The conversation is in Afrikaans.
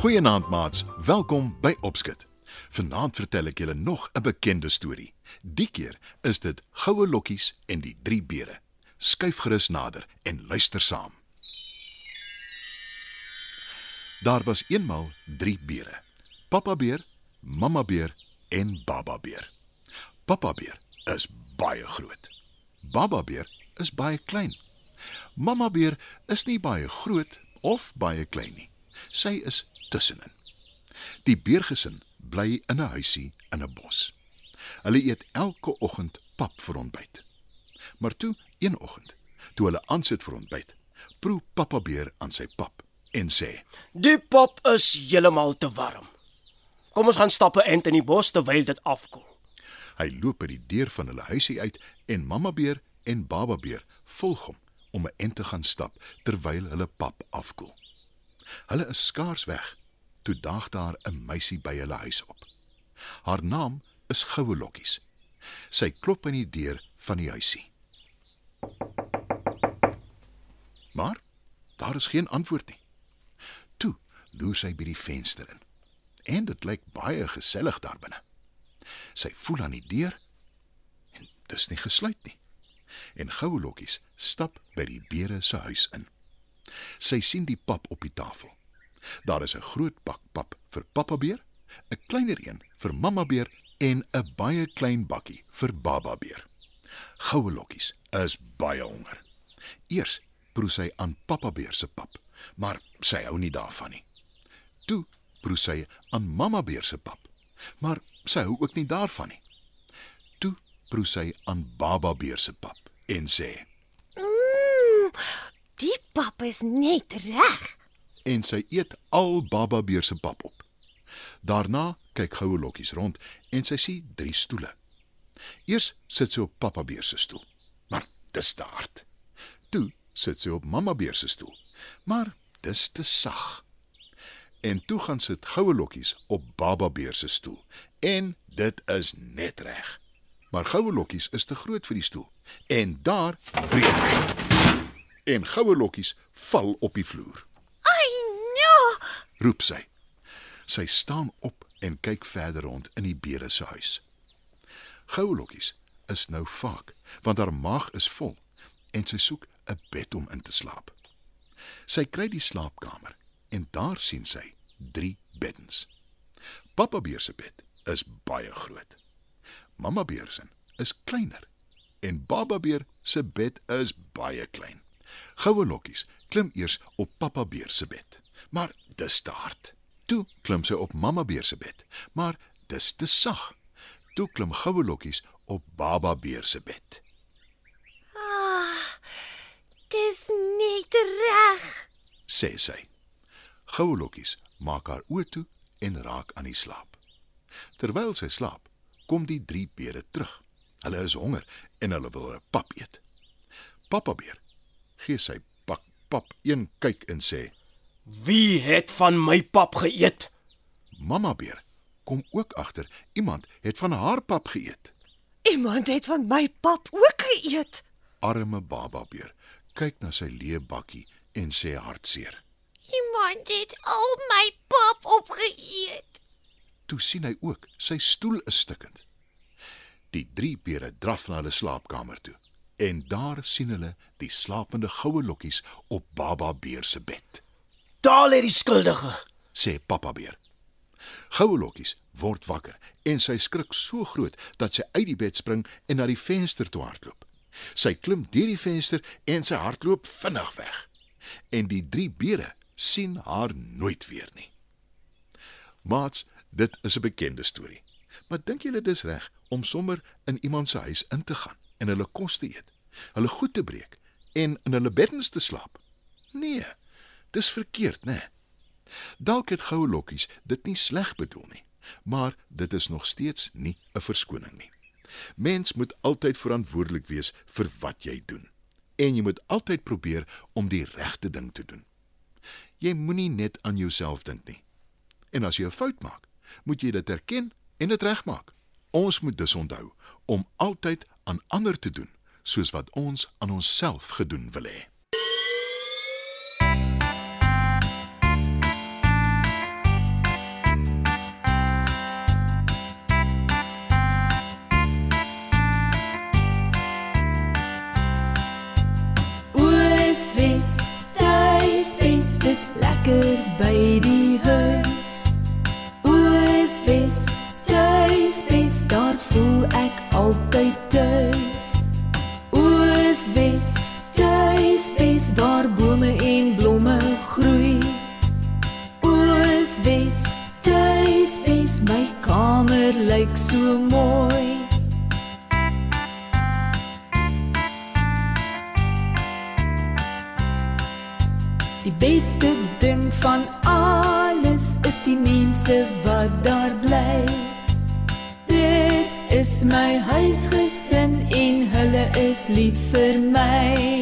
Goeienaand maats, welkom by Opskit. Vanaand vertel ek julle nog 'n bekende storie. Die keer is dit Goue Lokkies en die drie beere. Skuif gerus nader en luister saam. Daar was eenmal drie beere. Pappa beer, mamma beer en baba beer. Pappa beer is baie groot. Baba beer is baie klein. Mamma beer is nie baie groot of baie klein nie. Sy is tussenin. Die beergesin bly in 'n huisie in 'n bos. Hulle eet elke oggend pap vir ontbyt. Maar toe een oggend, toe hulle aansit vir ontbyt, proe pappa beer aan sy pap en sê: Die pap is heeltemal te warm. Kom ons gaan stap 'n ent in die bos terwyl dit afkoel. Hy loop by die deur van hulle huisie uit en mamma beer en baba beer volg hom om 'n ent te gaan stap terwyl hulle pap afkoel. Hulle is skaars weg. Toe daag daar 'n meisie by hulle huis op. Haar naam is Goue Lokkies. Sy klop aan die deur van die huisie. Maar daar is geen antwoord nie. Toe loer sy by die venster in. En dit lyk baie gesellig daar binne. Sy voel aan die deur en dis nie gesluit nie. En Goue Lokkies stap by die beere se huis in. Sy sien die pap op die tafel. Daar is 'n groot bak pap vir pappa beer, 'n kleiner een vir mamma beer en 'n baie klein bakkie vir baba beer. Goue lokkies is baie honger. Eers proe sy aan pappa beer se pap, maar sy hou nie daarvan nie. Toe proe sy aan mamma beer se pap, maar sy hou ook nie daarvan nie. Toe proe sy aan baba beer se pap en sê: Mm, die pap is net reg. en sy eet al Baba Beer se pap op. Daarna kyk Goue Lokkies rond en sy sien drie stoele. Eers sit sy op Papa Beer se stoel, maar dis te hard. Toe sit sy op Mamma Beer se stoel, maar dis te sag. En toe gaan sit Goue Lokkies op Baba Beer se stoel en dit is net reg. Maar Goue Lokkies is te groot vir die stoel en daar breek hy. En Goue Lokkies val op die vloer Ai, nee. roep sy. Sy staan op en kyk verder rond in die beere se huis. Goue lokkies is nou vaak want haar maag is vol en sy soek 'n bed om in te slaap. Sy kry die slaapkamer en daar sien sy drie beddens. Pappa beer se bed is baie groot. Mamma beer se is kleiner en baba beer se bed is baie klein. Goue lokkies klim eers op pappa beer se bed, maar dis te hard. Toe klim sy op mamma beer se bed, maar dis te sag. Toe klim goue lokkies op baba beer se bed. Ah, dis net reg. sê sy. Goue lokkies maak haar oë toe en raak aan die slaap. Terwyl sy slaap, kom die drie beere terug. Hulle is honger en hulle wil 'n pap eet. Pappa beer gee sy pak pap een kyk en sê: Wie het van my pap geëet? "Mamma beer kom ook agter iemand het van haar pap geëet." Iemand het van my pap ook geëet. Arme baba beer kyk na sy leë bakkie en sê hartseer. Iemand het al my pap opgeëet. Toe sien hy ook sy stoel is stukkend. Die drie beere draf na hulle slaapkamer toe en daar sien hulle die slapende goue lokkies op baba beer se bed, Daar lê die skuldige. sê pappa beer. Goue lokkies word wakker en sy skrik so groot dat sy uit die bed spring en na die venster toe hardloop. Sy klim deur die venster en sy hardloop vinnig weg. En die drie beere sien haar nooit weer nie. Maats, dit is 'n bekende storie. Maar dink julle dis reg om sommer in iemand se huis in te gaan en hulle kos te eet, hulle goed te breek en in hulle beddens te slaap? Nee, dis verkeerd, né? Nee. Dalk het goue lokkies dit nie sleg bedoel nie, maar dit is nog steeds nie 'n verskoning nie. Mens moet altyd verantwoordelik wees vir wat jy doen. En jy moet altyd probeer om die regte ding te doen. Jy moenie net aan jouself dink nie. En as jy 'n fout maak, moet jy dit erken en dit regmaak. Ons moet dus onthou om altyd aan ander te doen soos wat ons aan onsself gedoen wil hê. Lekker by die huis. Oos wes, tuis wes, daar voel ek altyd tuis. Oos wes, tuis wes, waar bome en blomme groei. Oos wes, tuis wes, my kamer lyk so mooi. Die beste my huisgesin en hulle is lief vir my.